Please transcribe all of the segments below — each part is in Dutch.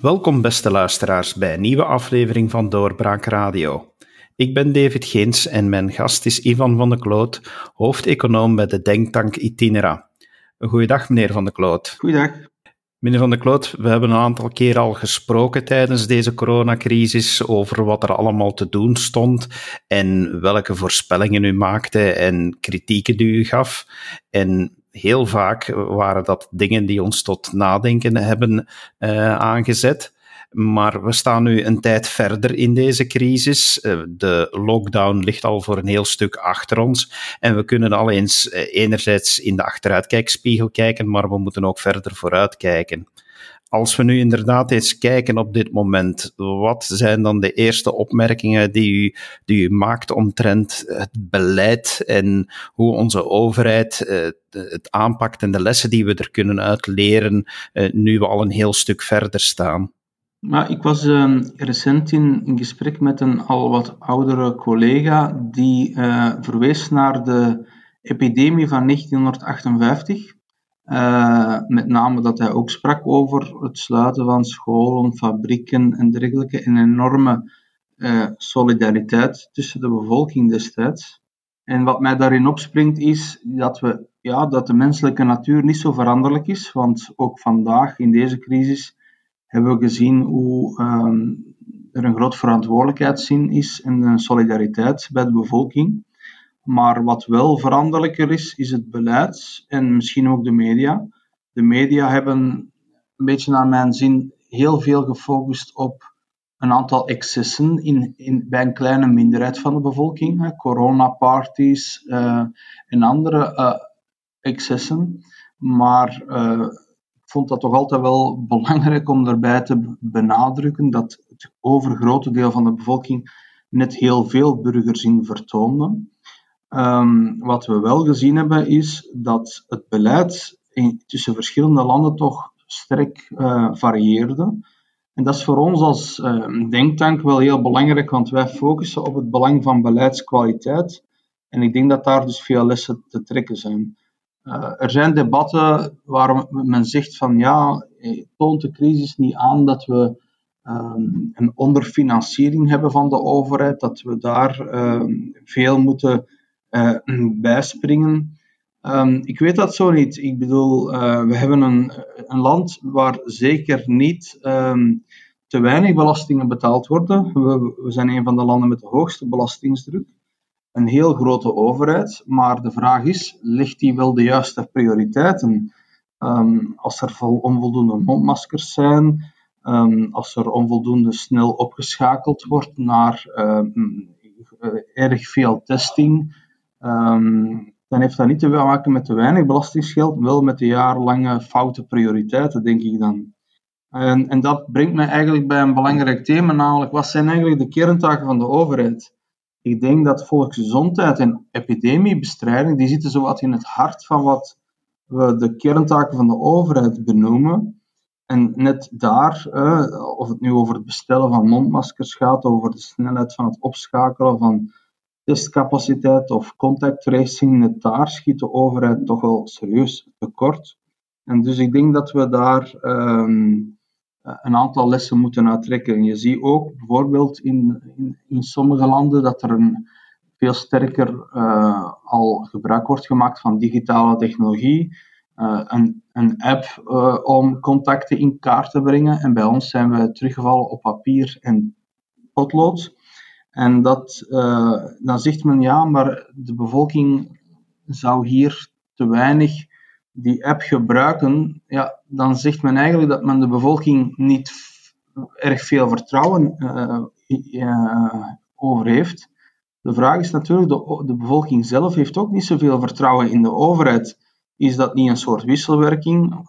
Welkom, beste luisteraars, bij een nieuwe aflevering van Doorbraak Radio. Ik ben David Geens en mijn gast is Ivan van de Kloot, hoofdeconoom bij de Denktank Itinera. Goeiedag, meneer van de Kloot. Goeiedag. Meneer van de Kloot, we hebben een aantal keer al gesproken tijdens deze coronacrisis over wat er allemaal te doen stond en welke voorspellingen u maakte en kritieken die u gaf. En heel vaak waren dat dingen die ons tot nadenken hebben uh, aangezet. Maar we staan nu een tijd verder in deze crisis. Eh, de lockdown ligt al voor een heel stuk achter ons. En we kunnen al eens eh, enerzijds in de achteruitkijkspiegel kijken, maar we moeten ook verder vooruit kijken. Als we nu inderdaad eens kijken op dit moment, wat zijn dan de eerste opmerkingen die u, die u maakt omtrent het beleid en hoe onze overheid eh, het aanpakt en de lessen die we er kunnen uitleren, eh, nu we al een heel stuk verder staan? Maar ik was uh, recent in, gesprek met een al wat oudere collega die uh, verwees naar de epidemie van 1958. Uh, met name dat hij ook sprak over het sluiten van scholen, fabrieken en dergelijke. Een enorme uh, solidariteit tussen de bevolking destijds. En wat mij daarin opspringt is dat, we, ja, dat de menselijke natuur niet zo veranderlijk is. Want ook vandaag in deze crisis hebben we gezien hoe um, er een groot verantwoordelijkheidszin is en een solidariteit bij de bevolking. Maar wat wel veranderlijker is, is het beleid en misschien ook de media. De media hebben een beetje naar mijn zin heel veel gefocust op een aantal excessen in, in, bij een kleine minderheid van de bevolking. Coronaparties uh, en andere uh, excessen. Maar uh, ik vond dat toch altijd wel belangrijk om daarbij te benadrukken dat het overgrote deel van de bevolking net heel veel burgerzin vertoonde. Um, wat we wel gezien hebben is dat het beleid tussen verschillende landen toch sterk uh, varieerde. En dat is voor ons als uh, denktank wel heel belangrijk, want wij focussen op het belang van beleidskwaliteit. En ik denk dat daar dus veel lessen te trekken zijn. Uh, er zijn debatten waar men zegt van ja, eh, toont de crisis niet aan dat we um, een onderfinanciering hebben van de overheid, dat we daar veel moeten bijspringen. Um, ik weet dat zo niet. Ik bedoel, uh, we hebben een, een, land waar zeker niet um, te weinig belastingen betaald worden. We, we, zijn een van de landen met de hoogste belastingsdruk. Een heel grote overheid, maar de vraag is, ligt die wel de juiste prioriteiten? Um, als er onvoldoende mondmaskers zijn, als er onvoldoende snel opgeschakeld wordt naar uh, erg veel testing, Um, dan heeft dat niet te maken met te weinig belastingsgeld, wel met de jarenlange foute prioriteiten, denk ik dan. En, en, dat brengt mij eigenlijk bij een belangrijk thema, namelijk wat zijn eigenlijk de kerntaken van de overheid? Ik denk dat volksgezondheid en epidemiebestrijding, die zitten zowat in het hart van wat we de kerntaken van de overheid benoemen. En net daar, eh, of het nu over het bestellen van mondmaskers gaat, over de snelheid van het opschakelen van testcapaciteit of contact tracing, net daar schiet de overheid toch wel serieus tekort. En dus ik denk dat we daar um, een aantal lessen moeten uittrekken. En je ziet ook bijvoorbeeld in, in, in sommige landen dat er een veel sterker uh, al gebruik wordt gemaakt van digitale technologie. Uh, een, een app uh, om contacten in kaart te brengen. En bij ons zijn we teruggevallen op papier en potlood. En dat, uh, dan zegt men ja, maar de bevolking zou hier te weinig die app gebruiken. Ja, dan zegt men eigenlijk dat men de bevolking niet erg veel vertrouwen uh, uh, over heeft. De vraag is natuurlijk, de, de bevolking zelf heeft ook niet zoveel vertrouwen in de overheid. Is dat niet een soort wisselwerking?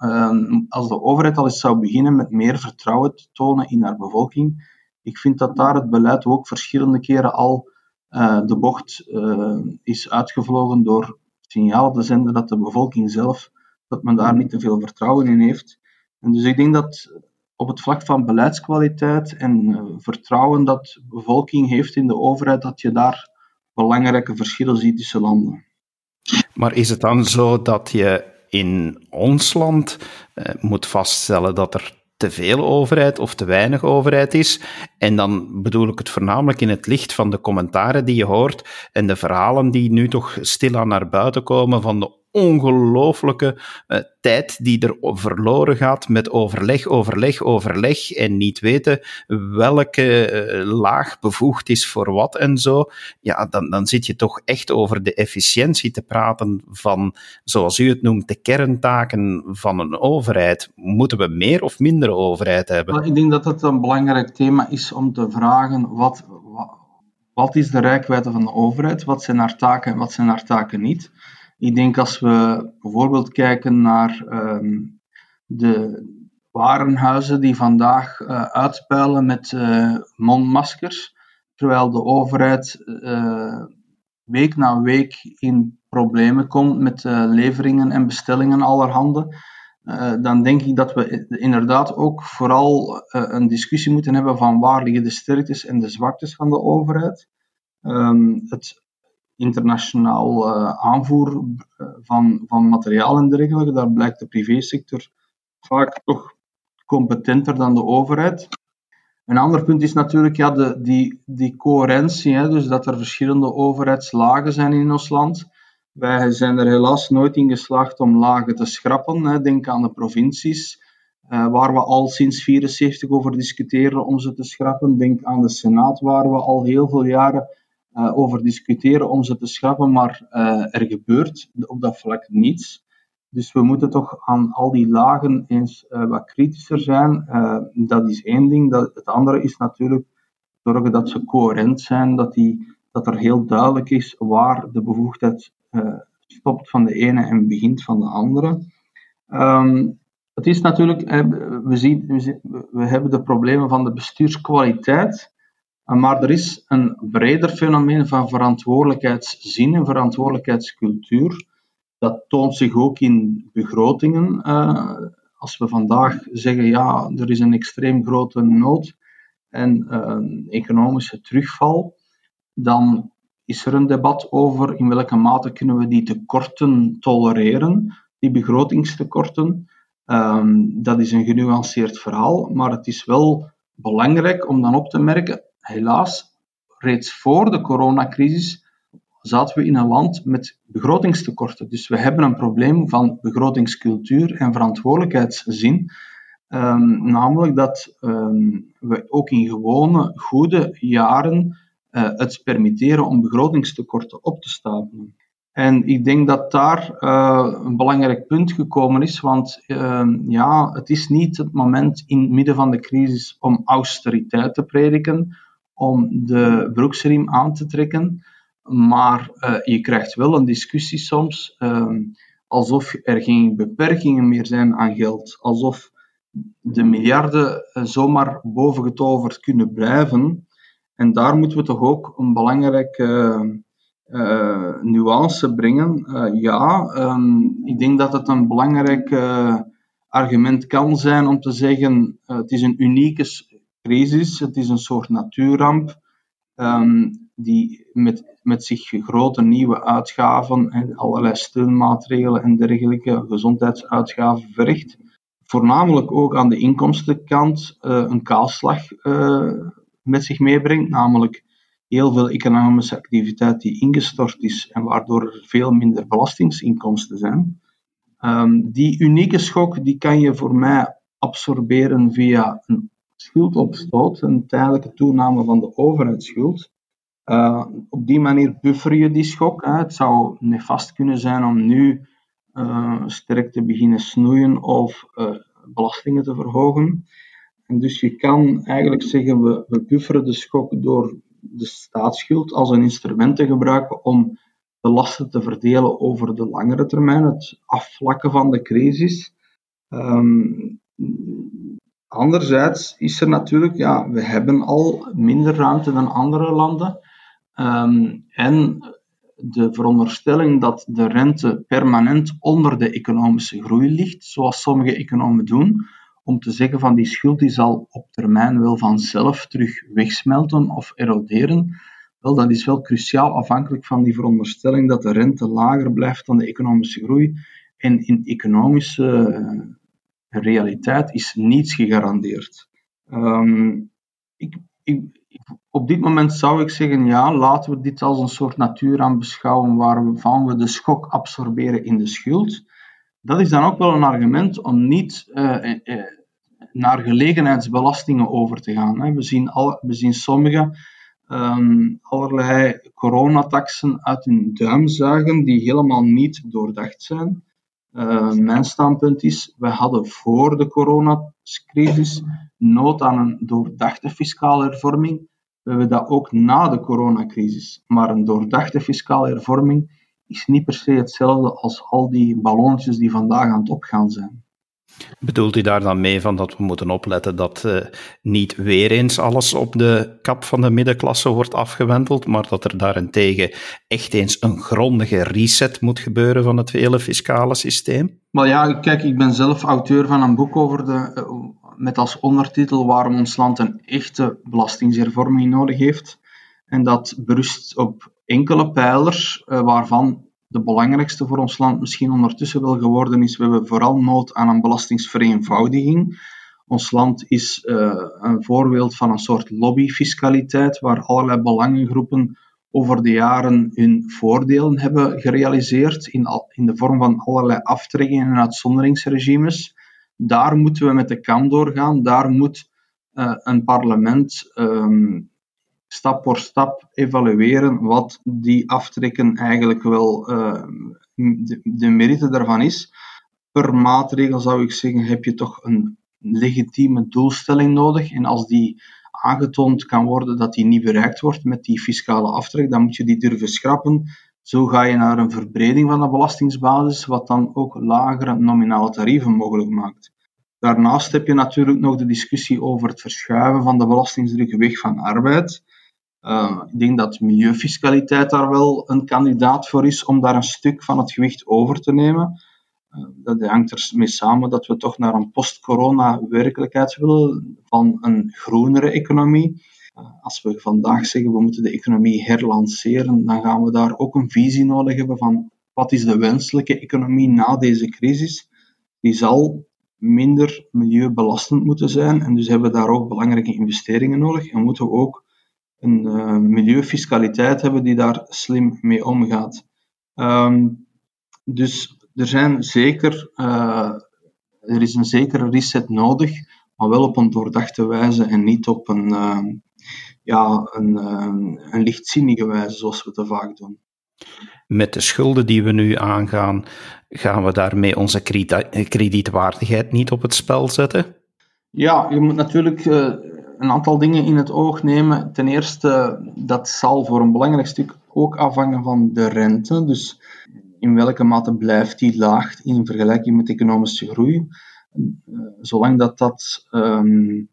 als de overheid al eens zou beginnen met meer vertrouwen te tonen in haar bevolking, ik vind dat daar het beleid ook verschillende keren al uh, de bocht uh, is uitgevlogen door signalen te zenden dat de bevolking zelf, dat men daar niet te veel vertrouwen in heeft. En dus ik denk dat op het vlak van beleidskwaliteit en uh, vertrouwen dat de bevolking heeft in de overheid, dat je daar belangrijke verschillen ziet tussen landen. Maar is het dan zo dat je in ons land moet vaststellen dat er te veel overheid of te weinig overheid is. En dan bedoel ik het voornamelijk in het licht van de commentaren die je hoort en de verhalen die nu toch stilaan naar buiten komen van de ongelooflijke uh, tijd die er verloren gaat met overleg, overleg, overleg en niet weten welke uh, laag bevoegd is voor wat en zo. Ja, dan, dan zit je toch echt over de efficiëntie te praten van, zoals u het noemt, de kerntaken van een overheid. Moeten we meer of minder overheid hebben? Ik denk dat het een belangrijk thema is om te vragen wat, wat, wat is de rijkwijde van de overheid? Wat zijn haar taken en wat zijn haar taken niet? Ik denk als we bijvoorbeeld kijken naar ehm, de warenhuizen die vandaag uh, met uh, mondmaskers, terwijl de overheid uh, week na week in problemen komt met leveringen en bestellingen allerhande, dan denk ik dat we inderdaad ook vooral een discussie moeten hebben van waar liggen de sterktes en de zwaktes van de overheid. Um, het internationaal uh, aanvoer eh, van, van materiaal en dergelijke. Daar blijkt de privésector vaak toch competenter dan de overheid. Een ander punt is natuurlijk ja, de, die, die coherentie, hè, dus dat er verschillende overheidslagen zijn in ons land. Wij zijn er helaas nooit in geslaagd om lagen te schrappen. Hè. Denk aan de provincies, uh, waar we al sinds 1974 over discussiëren om ze te schrappen. Denk aan de Senaat, waar we al heel veel jaren uh, over discussiëren om ze te schrappen, maar uh, er gebeurt op dat vlak niets. Dus we moeten toch aan al die lagen eens uh, wat kritischer zijn. dat is één ding. Dat, het andere is natuurlijk zorgen dat ze coherent zijn, dat, die, dat er heel duidelijk is waar de bevoegdheid stopt van de ene en begint van de andere. Um, het is natuurlijk, we, zien, we hebben de problemen van de bestuurskwaliteit. Maar er is een breder fenomeen van verantwoordelijkheidszin en verantwoordelijkheidscultuur. Dat toont zich ook in begrotingen. Uh, als we vandaag zeggen, ja, er is een extreem grote nood en uh, economische terugval, dan is er een debat over in welke mate kunnen we die tekorten tolereren, die begrotingstekorten. Um, dat is een genuanceerd verhaal, maar het is wel belangrijk om dan op te merken, helaas, reeds voor de coronacrisis zaten we in een land met begrotingstekorten. Dus we hebben een probleem van begrotingscultuur en verantwoordelijkheidszin. Um, namelijk dat um, we ook in gewone, goede jaren uh, het permitteren om begrotingstekorten op te stapelen. En ik denk dat daar uh, een belangrijk punt gekomen is, want uh, ja, het is niet het moment in het midden van de crisis om austeriteit te prediken, om de broeksriem aan te trekken. Maar uh, je krijgt wel een discussie soms uh, alsof er geen beperkingen meer zijn aan geld. Alsof de miljarden uh, zomaar bovengetoverd kunnen blijven. En daar moeten we toch ook een belangrijke nuance brengen. ja, um, ik denk dat het een belangrijk argument kan zijn om te zeggen: het is een unieke crisis. Het is een soort natuurramp um, die met, met zich grote nieuwe uitgaven, en allerlei steunmaatregelen en dergelijke gezondheidsuitgaven verricht. Voornamelijk ook aan de inkomstenkant uh, een kaalslag uh, met zich meebrengt, namelijk heel veel economische activiteit die ingestort is en waardoor er veel minder belastingsinkomsten zijn. Um, die unieke schok die kan je voor mij absorberen via een schuldopstoot, een tijdelijke toename van de overheidsschuld. Uh, op die manier buffer je die schok. Hè. Het zou nefast kunnen zijn om nu uh, sterk te beginnen snoeien of uh, belastingen te verhogen. En dus je kan eigenlijk zeggen, we, we bufferen de schok door de staatsschuld als een instrument te gebruiken om de lasten te verdelen over de langere termijn, het afvlakken van de crisis. Um, Anderzijds is er natuurlijk, ja, we hebben al minder ruimte dan andere landen. Um, en de veronderstelling dat de rente permanent onder de economische groei ligt, zoals sommige economen doen, om te zeggen van die schuld die zal op termijn wel vanzelf terug wegsmelten of eroderen, wel, dat is wel cruciaal afhankelijk van die veronderstelling dat de rente lager blijft dan de economische groei. En in economische realiteit is niets gegarandeerd. Ehm, ik, ik, op dit moment zou ik zeggen, ja, laten we dit als een soort natuur beschouwen waarvan we de schok absorberen in de schuld. Dat is dan ook wel een argument om niet uh, uh, naar gelegenheidsbelastingen over te gaan. We, zien al, sommige um, allerlei coronataxen uit hun duim zuigen die helemaal niet doordacht zijn. Uh, mijn standpunt is, we hadden voor de coronacrisis nood aan een doordachte fiscale hervorming. We hebben dat ook na de coronacrisis. Maar een doordachte fiscale hervorming is niet per se hetzelfde als al die ballonnetjes die vandaag aan het opgaan zijn. Bedoelt u daar dan mee van dat we moeten opletten dat uh, niet weer eens alles op de kap van de middenklasse wordt afgewendeld, maar dat er daarentegen echt eens een grondige reset moet gebeuren van het hele fiscale systeem? Maar ja, kijk, ik ben zelf auteur van een boek over de, uh, met als ondertitel waarom ons land een echte belastingshervorming nodig heeft. En dat berust op enkele pijlers, uh, waarvan de belangrijkste voor ons land misschien ondertussen wel geworden is. We hebben vooral nood aan een belastingsvereenvoudiging. Ons land is uh, een voorbeeld van een soort lobbyfiscaliteit, waar allerlei belangengroepen over de jaren hun voordelen hebben gerealiseerd in, in de vorm van allerlei aftrekkingen en uitzonderingsregimes. Daar moeten we met de kam doorgaan. Daar moet uh, een parlement um, stap voor stap evalueren wat die aftrekken eigenlijk wel uh, de, de merite daarvan is. Per maatregel zou ik zeggen, heb je toch een legitieme doelstelling nodig. En als die aangetoond kan worden dat die niet bereikt wordt met die fiscale aftrek, dan moet je die durven schrappen. Zo ga je naar een verbreding van de belastingsbasis, wat dan ook lagere nominale tarieven mogelijk maakt. Daarnaast heb je natuurlijk nog de discussie over het verschuiven van de belastingsdruk weg van arbeid. Uh, ik denk dat milieufiscaliteit daar wel een kandidaat voor is om daar een stuk van het gewicht over te nemen. Uh, dat hangt ermee samen dat we toch naar een post-corona werkelijkheid willen van een groenere economie. Uh, als we vandaag zeggen we moeten de economie herlanceren, dan gaan we daar ook een visie nodig hebben van wat is de wenselijke economie na deze crisis. Die zal minder milieubelastend moeten zijn en dus hebben we daar ook belangrijke investeringen nodig en moeten we ook een uh, milieufiscaliteit hebben die daar slim mee omgaat. Um, dus er zijn zeker, uh, er is een zekere reset nodig, maar wel op een doordachte wijze en niet op een, uh, ja, een, een lichtzinnige wijze zoals we te vaak doen. Met de schulden die we nu aangaan, gaan we daarmee onze kredietwaardigheid niet op het spel zetten? Ja, je moet natuurlijk een aantal dingen in het oog nemen. Ten eerste, dat zal voor een belangrijk stuk ook afhangen van de rente. Dus in welke mate blijft die laag in vergelijking met economische groei. Eh, zolang dat dat um,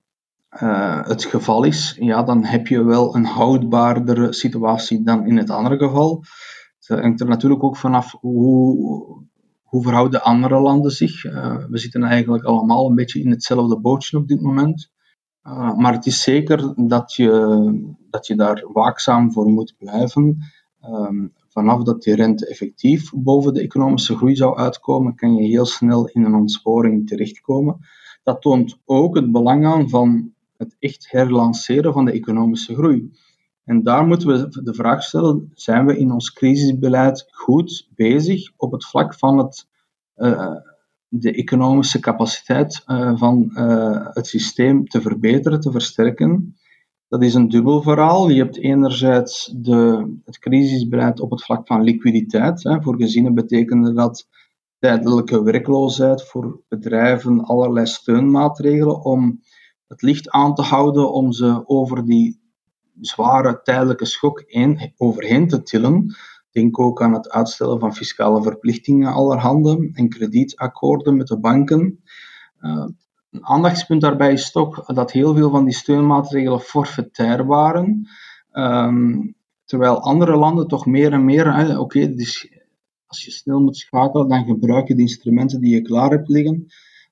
uh, het geval is, ja, dan heb je wel een houdbaardere situatie dan in het andere geval. Het hangt er natuurlijk ook vanaf hoe, hoe verhouden andere landen zich. We zitten eigenlijk allemaal een beetje in hetzelfde bootje op dit moment. Uh, maar het is zeker dat je, dat je daar waakzaam voor moet blijven. Um, vanaf dat die rente effectief boven de economische groei zou uitkomen, kan je heel snel in een ontsporing terechtkomen. Dat toont ook het belang aan van het echt herlanceren van de economische groei. En daar moeten we de vraag stellen: zijn we in ons crisisbeleid goed bezig op het vlak van het uh, de economische capaciteit uh, van uh, het systeem te verbeteren, te versterken. Dat is een dubbel verhaal. Je hebt enerzijds de, het crisisbeleid op het vlak van liquiditeit. Hè. Voor gezinnen betekende dat tijdelijke werkloosheid, voor bedrijven allerlei steunmaatregelen om het licht aan te houden, om ze over die zware tijdelijke schok heen, overheen te tillen. Denk ook aan het uitstellen van fiscale verplichtingen allerhande en kredietakkoorden met de banken. Uh, een aandachtspunt daarbij is toch dat heel veel van die steunmaatregelen forfaitair waren, um, terwijl andere landen toch meer en meer, oké, dus als je snel moet schakelen, dan gebruik je de instrumenten die je klaar hebt liggen,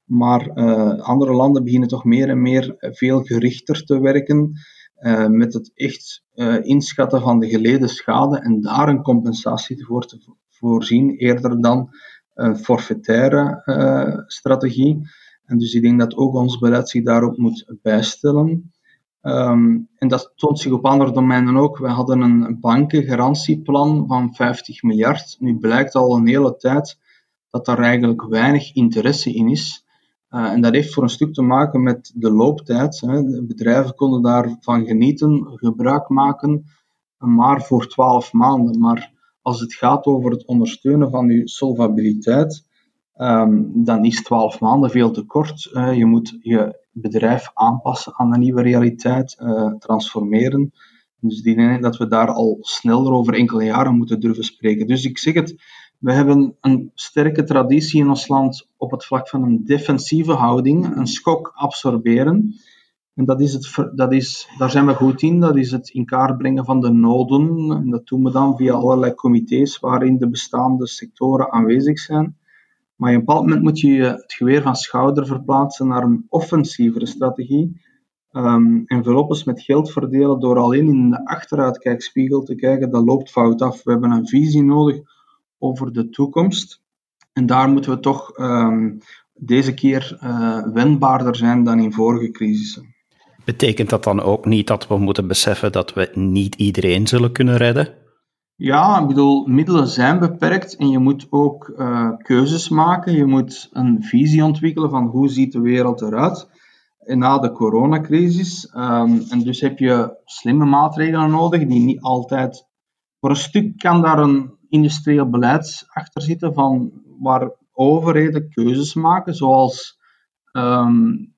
maar uh, andere landen beginnen toch meer en meer veel gerichter te werken uh, met het echt uh, inschatten van de geleden schade en daar een compensatie voor te voorzien, eerder dan een forfaitaire uh, strategie. En dus ik denk dat ook ons beleid zich daarop moet bijstellen. Ehm, en dat toont zich op andere domeinen ook. We hadden een bankengarantieplan van 50 miljard. Nu blijkt al een hele tijd dat daar eigenlijk weinig interesse in is. Uh, en dat heeft voor een stuk te maken met de looptijd. Hè. Bedrijven konden daarvan genieten, gebruik maken, maar voor 12 maanden. Maar als het gaat over het ondersteunen van je solvabiliteit, um, dan is 12 maanden veel te kort. Uh, je moet je bedrijf aanpassen aan de nieuwe realiteit, uh, transformeren. Dus denk dat we daar al sneller over enkele jaren moeten durven spreken. Dus ik zeg het, we hebben een sterke traditie in ons land op het vlak van een defensieve houding, een schok absorberen. En dat is het, dat is, daar zijn we goed in. Dat is het in kaart brengen van de noden. En dat doen we dan via allerlei comité's waarin de bestaande sectoren aanwezig zijn. Maar op een bepaald moment moet je het geweer van schouder verplaatsen naar een offensievere strategie. Um, enveloppes met geld verdelen door alleen in de achteruitkijkspiegel te kijken, dat loopt fout af. We hebben een visie nodig over de toekomst. En daar moeten we toch um, deze keer uh, wendbaarder zijn dan in vorige crisissen. Betekent dat dan ook niet dat we moeten beseffen dat we niet iedereen zullen kunnen redden? Ja, ik bedoel, middelen zijn beperkt en je moet ook uh, keuzes maken. Je moet een visie ontwikkelen van hoe ziet de wereld eruit na de coronacrisis. Um, en dus heb je slimme maatregelen nodig die niet altijd... Voor een stuk kan daar een industrieel beleid achter zitten van waar overheden keuzes maken, zoals um,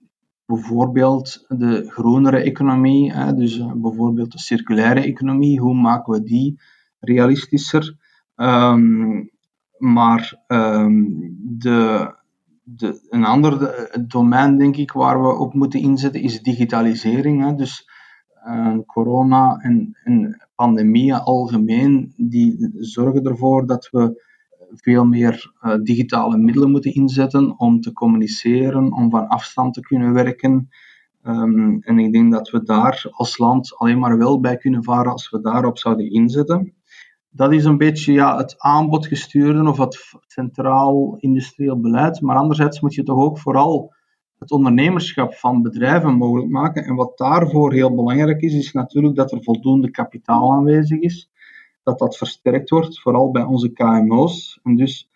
bijvoorbeeld de groenere economie, hè, dus uh, bijvoorbeeld de circulaire economie, hoe maken we die realistischer? Um, maar um, de, de, een ander domein, denk ik, waar we op moeten inzetten, is digitalisering. Hè. Dus corona en, en pandemieën algemeen, die zorgen ervoor dat we veel meer uh, digitale middelen moeten inzetten om te communiceren, om van afstand te kunnen werken. Um, en ik denk dat we daar als land alleen maar wel bij kunnen varen als we daarop zouden inzetten. Dat is een beetje ja, het aanbodgestuurde of het centraal industrieel beleid. Maar anderzijds moet je toch ook vooral het ondernemerschap van bedrijven mogelijk maken. En wat daarvoor heel belangrijk is, is natuurlijk dat er voldoende kapitaal aanwezig is. Dat dat versterkt wordt, vooral bij onze KMO's. En dus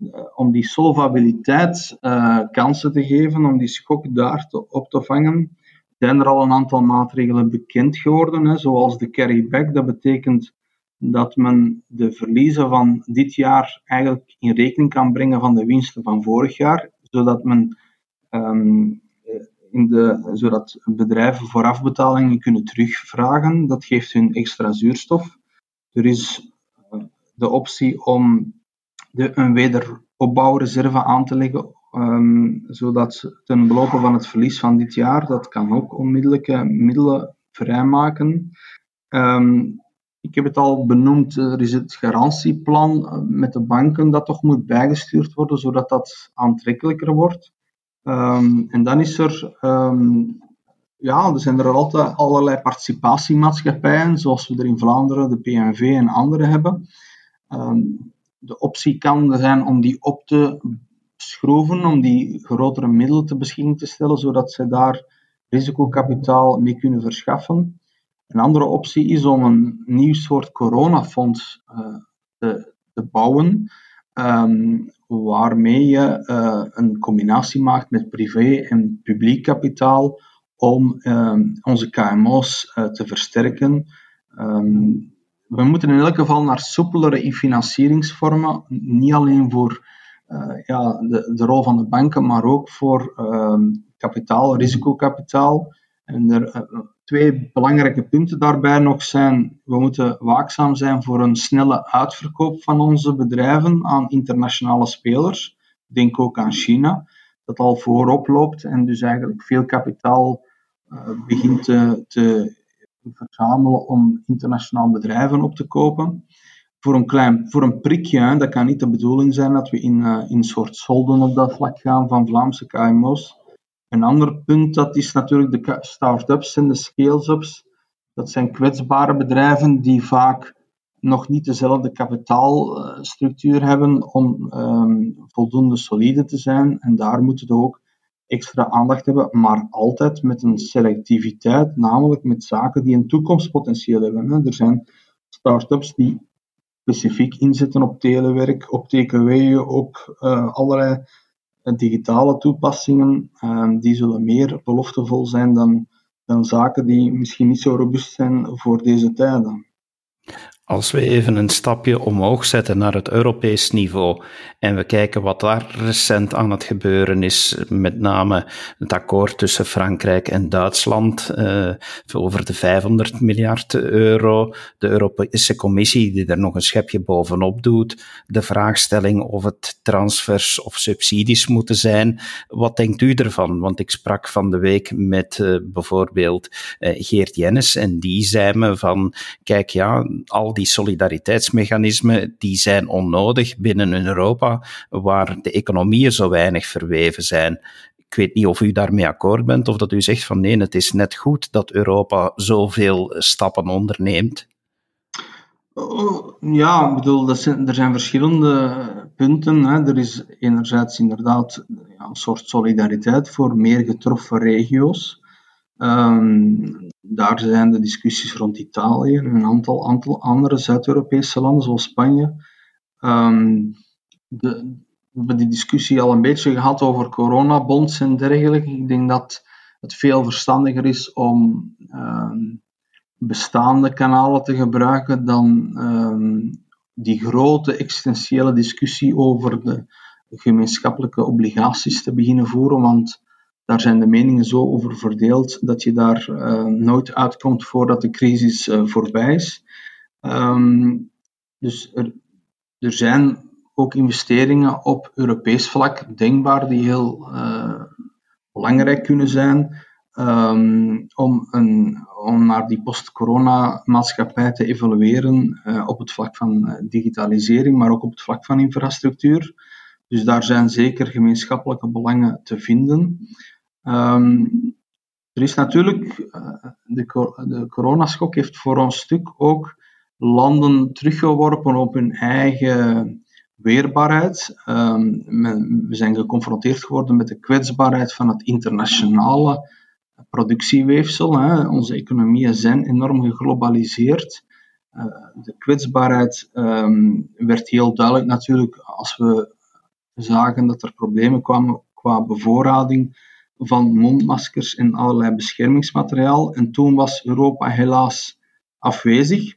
uh, om die solvabiliteit uh, kansen te geven, om die schok daar te, op te vangen, zijn er al een aantal maatregelen bekend geworden, hè, zoals de carryback. Dat betekent dat men de verliezen van dit jaar eigenlijk in rekening kan brengen van de winsten van vorig jaar, zodat men um, in de, zodat bedrijven voorafbetalingen kunnen terugvragen. Dat geeft hun extra zuurstof. Er is eh, de optie om de, een wederopbouwreserve aan te leggen, um, zodat ten belopen van het verlies van dit jaar, dat kan ook onmiddellijke middelen vrijmaken. Um, ik heb het al benoemd, er is het garantieplan eh, met de banken dat toch moet bijgestuurd worden, zodat dat aantrekkelijker wordt. Um, en dan is er, um, ja, er zijn er altijd allerlei participatiemaatschappijen, zoals we er in Vlaanderen, de PNV en andere hebben. Um, de optie kan zijn om die op te schroeven, om die grotere middelen te beschikking te stellen, zodat zij daar risicokapitaal mee kunnen verschaffen. Een andere optie is om een nieuw soort coronafonds uh, te, te, bouwen, um, waarmee je uh, een combinatie maakt met privé en publiek kapitaal om um, onze KMO's uh, te versterken. Um, we moeten in elk geval naar soepelere financieringsvormen, niet alleen voor ja, de, de, rol van de banken, maar ook voor kapitaal, risicokapitaal. En er, twee belangrijke punten daarbij nog zijn, we moeten waakzaam zijn voor een snelle uitverkoop van onze bedrijven aan internationale spelers. Denk ook aan China, dat al voorop loopt en dus eigenlijk veel kapitaal uh, begint te, te, verzamelen om internationaal bedrijven op te kopen. Voor een, klein, voor een prikje, dat kan niet de bedoeling zijn dat we in, uh, in soort solden op dat vlak gaan van Vlaamse KMO's. Een ander punt dat is natuurlijk de start-ups en de scale-ups. Dat zijn kwetsbare bedrijven die vaak nog niet dezelfde kapitaalstructuur hebben om um, voldoende solide te zijn. En daar moeten we ook extra aandacht hebben, maar altijd met een selectiviteit, namelijk met zaken die een toekomstpotentieel hebben. Er zijn start-ups die specifiek inzetten op telewerk, op TKW, op uh, allerlei digitale toepassingen. Uh, die zullen meer beloftevol zijn dan, dan zaken die misschien niet zo robuust zijn voor deze tijden. Als we even een stapje omhoog zetten naar het Europees niveau en we kijken wat daar recent aan het gebeuren is, met name het akkoord tussen Frankrijk en Duitsland uh, over de 500 miljard euro, de Europese Commissie die er nog een schepje bovenop doet, de vraagstelling of het transfers of subsidies moeten zijn. Wat denkt u ervan? Want ik sprak van de week met uh, bijvoorbeeld uh, Geert Jennis en die zei me van, kijk ja, al die solidariteitsmechanismen die zijn onnodig binnen Europa, waar de economieën zo weinig verweven zijn. Ik weet niet of u daarmee akkoord bent of dat u zegt van nee, het is net goed dat Europa zoveel stappen onderneemt. Oh, ja, ik bedoel, zijn, er zijn verschillende punten. Hè. Er is enerzijds inderdaad een soort solidariteit voor meer getroffen regio's. Um, daar zijn de discussies rond Italië en een aantal, andere Zuid-Europese landen, zoals Spanje. Um, de, we hebben die discussie al een beetje gehad over coronabonds en dergelijke. Ik denk dat het veel verstandiger is om um, bestaande kanalen te gebruiken dan die grote existentiële discussie over de gemeenschappelijke obligaties te beginnen voeren. Want daar zijn de meningen zo over verdeeld dat je daar uh, nooit uitkomt voordat de crisis uh, voorbij is. Um, dus er, er, zijn ook investeringen op Europees vlak denkbaar die heel uh, belangrijk kunnen zijn um, om, een, om naar die post-corona maatschappij te evolueren op het vlak van digitalisering, maar ook op het vlak van infrastructuur. Dus daar zijn zeker gemeenschappelijke belangen te vinden. Um, er is natuurlijk, uh, de, de coronaschok heeft voor een stuk ook landen teruggeworpen op hun eigen weerbaarheid. Um, we zijn geconfronteerd geworden met de kwetsbaarheid van het internationale productieweefsel. Hè. Onze economieën zijn enorm geglobaliseerd. Uh, de kwetsbaarheid um, werd heel duidelijk natuurlijk als we zagen dat er problemen kwamen qua bevoorrading van mondmaskers en allerlei beschermingsmateriaal. En toen was Europa helaas afwezig.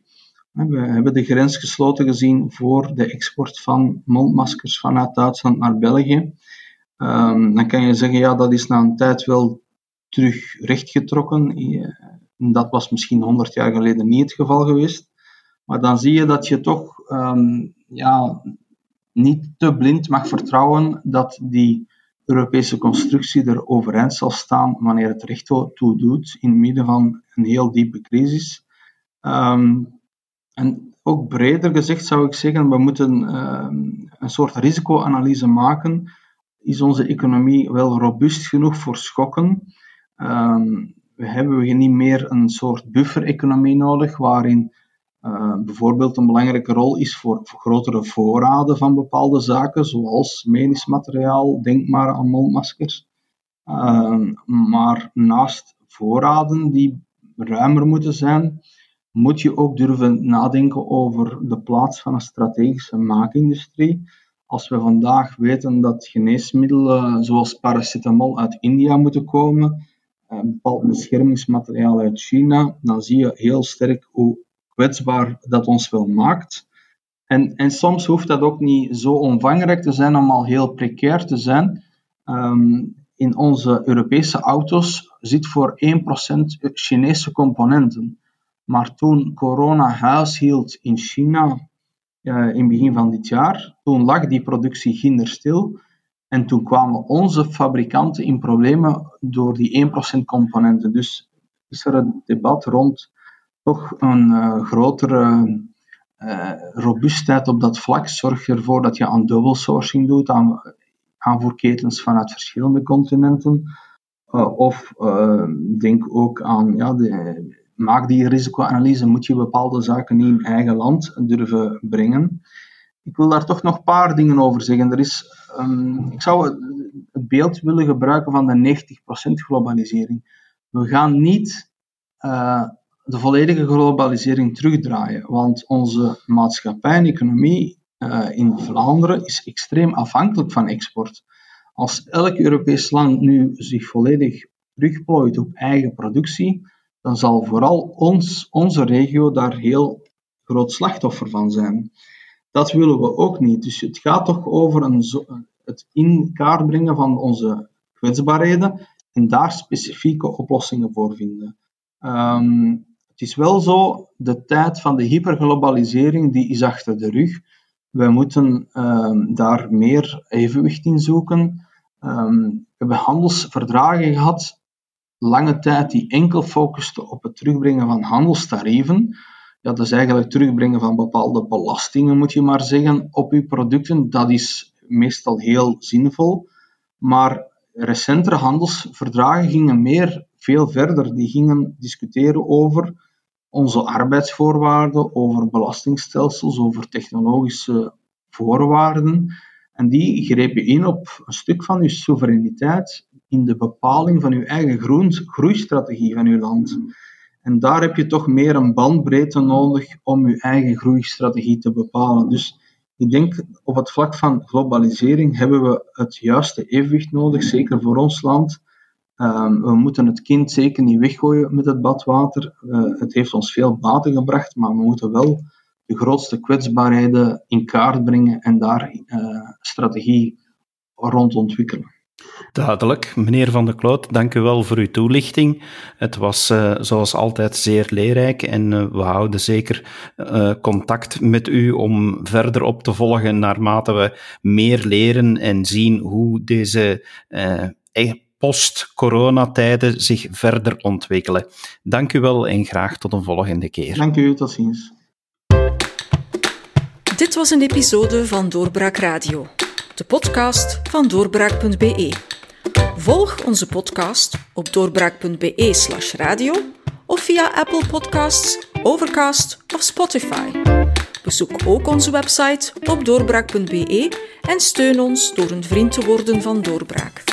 We hebben de grens gesloten gezien voor de export van mondmaskers vanuit Duitsland naar België. Um, dan kan je zeggen, ja, dat is na een tijd wel terug rechtgetrokken. Dat was misschien 100 jaar geleden niet het geval geweest. Maar dan zie je dat je toch um, ja, niet te blind mag vertrouwen dat die Europese constructie er overeind zal staan wanneer het recht toe doet in het midden van een heel diepe crisis. Um, en ook breder gezegd zou ik zeggen, we moeten um, een soort risicoanalyse maken. Is onze economie wel robuust genoeg voor schokken? Um, we hebben niet meer een soort buffer-economie nodig, waarin uh, bijvoorbeeld een belangrijke rol is voor, grotere voorraden van bepaalde zaken, zoals medisch materiaal, denk maar aan mondmaskers. Uh, maar naast voorraden die ruimer moeten zijn, moet je ook durven nadenken over de plaats van een strategische maakindustrie. Als we vandaag weten dat geneesmiddelen zoals paracetamol uit India moeten komen, een bepaald beschermingsmateriaal uit China, dan zie je heel sterk hoe kwetsbaar dat ons wel maakt. En, en soms hoeft dat ook niet zo omvangrijk te zijn om al heel precair te zijn. Um, in onze Europese auto's zit voor 1% Chinese componenten. Maar toen corona huis hield in China uh, in het begin van dit jaar, toen lag die productie ginder stil. En toen kwamen onze fabrikanten in problemen door die 1% componenten. Dus is er een debat rond toch een uh, grotere uh, robuustheid op dat vlak. Zorg ervoor dat je aan double sourcing doet, aan aanvoerketens vanuit verschillende continenten. Uh, of denk ook aan, ja, de, maak die risicoanalyse, moet je bepaalde zaken niet in eigen land durven brengen. Ik wil daar toch nog een paar dingen over zeggen. Er is, um, ik zou het beeld willen gebruiken van de 90% globalisering. We gaan niet de volledige globalisering terugdraaien, want onze maatschappij en economie uh, in Vlaanderen is extreem afhankelijk van export. Als elk Europees land nu zich volledig terugplooit op eigen productie, dan zal vooral ons, onze regio daar heel groot slachtoffer van zijn. Dat willen we ook niet. Dus het gaat toch over een, het in kaart brengen van onze kwetsbaarheden en daar specifieke oplossingen voor vinden. Um, het is wel zo, de tijd van de hyperglobalisering die is achter de rug. Wij moeten um, daar meer evenwicht in zoeken. Um, we hebben handelsverdragen gehad, lange tijd, die enkel focusten op het terugbrengen van handelstarieven. Dat is eigenlijk terugbrengen van bepaalde belastingen, moet je maar zeggen, op uw producten. Dat is meestal heel zinvol. Maar recentere handelsverdragen gingen meer, veel verder. Die gingen discussiëren over onze arbeidsvoorwaarden, over belastingstelsels, over technologische voorwaarden. En die grepen in op een stuk van uw soevereiniteit in de bepaling van uw eigen groeistrategie van uw land. En daar heb je toch meer een bandbreedte nodig om je eigen groeistrategie te bepalen. Dus ik denk op het vlak van globalisering hebben we het juiste evenwicht nodig, zeker voor ons land. Um, we moeten het kind zeker niet weggooien met het badwater. Het heeft ons veel baten gebracht, maar we moeten wel de grootste kwetsbaarheden in kaart brengen en daar uh, strategie rond ontwikkelen. Duidelijk. Meneer Van der Kloot, dank u wel voor uw toelichting. Het was uh, zoals altijd zeer leerrijk en uh, we houden zeker contact met u om verder op te volgen naarmate we meer leren en zien hoe deze post-coronatijden zich verder ontwikkelen. Dank u wel en graag tot een volgende keer. Dank u, tot ziens. Dit was een episode van Doorbraak Radio, de podcast van doorbraak.be. Volg onze podcast op doorbraak.be/slash radio of via Apple Podcasts, Overcast of Spotify. Bezoek ook onze website op doorbraak.be en steun ons door een vriend te worden van Doorbraak.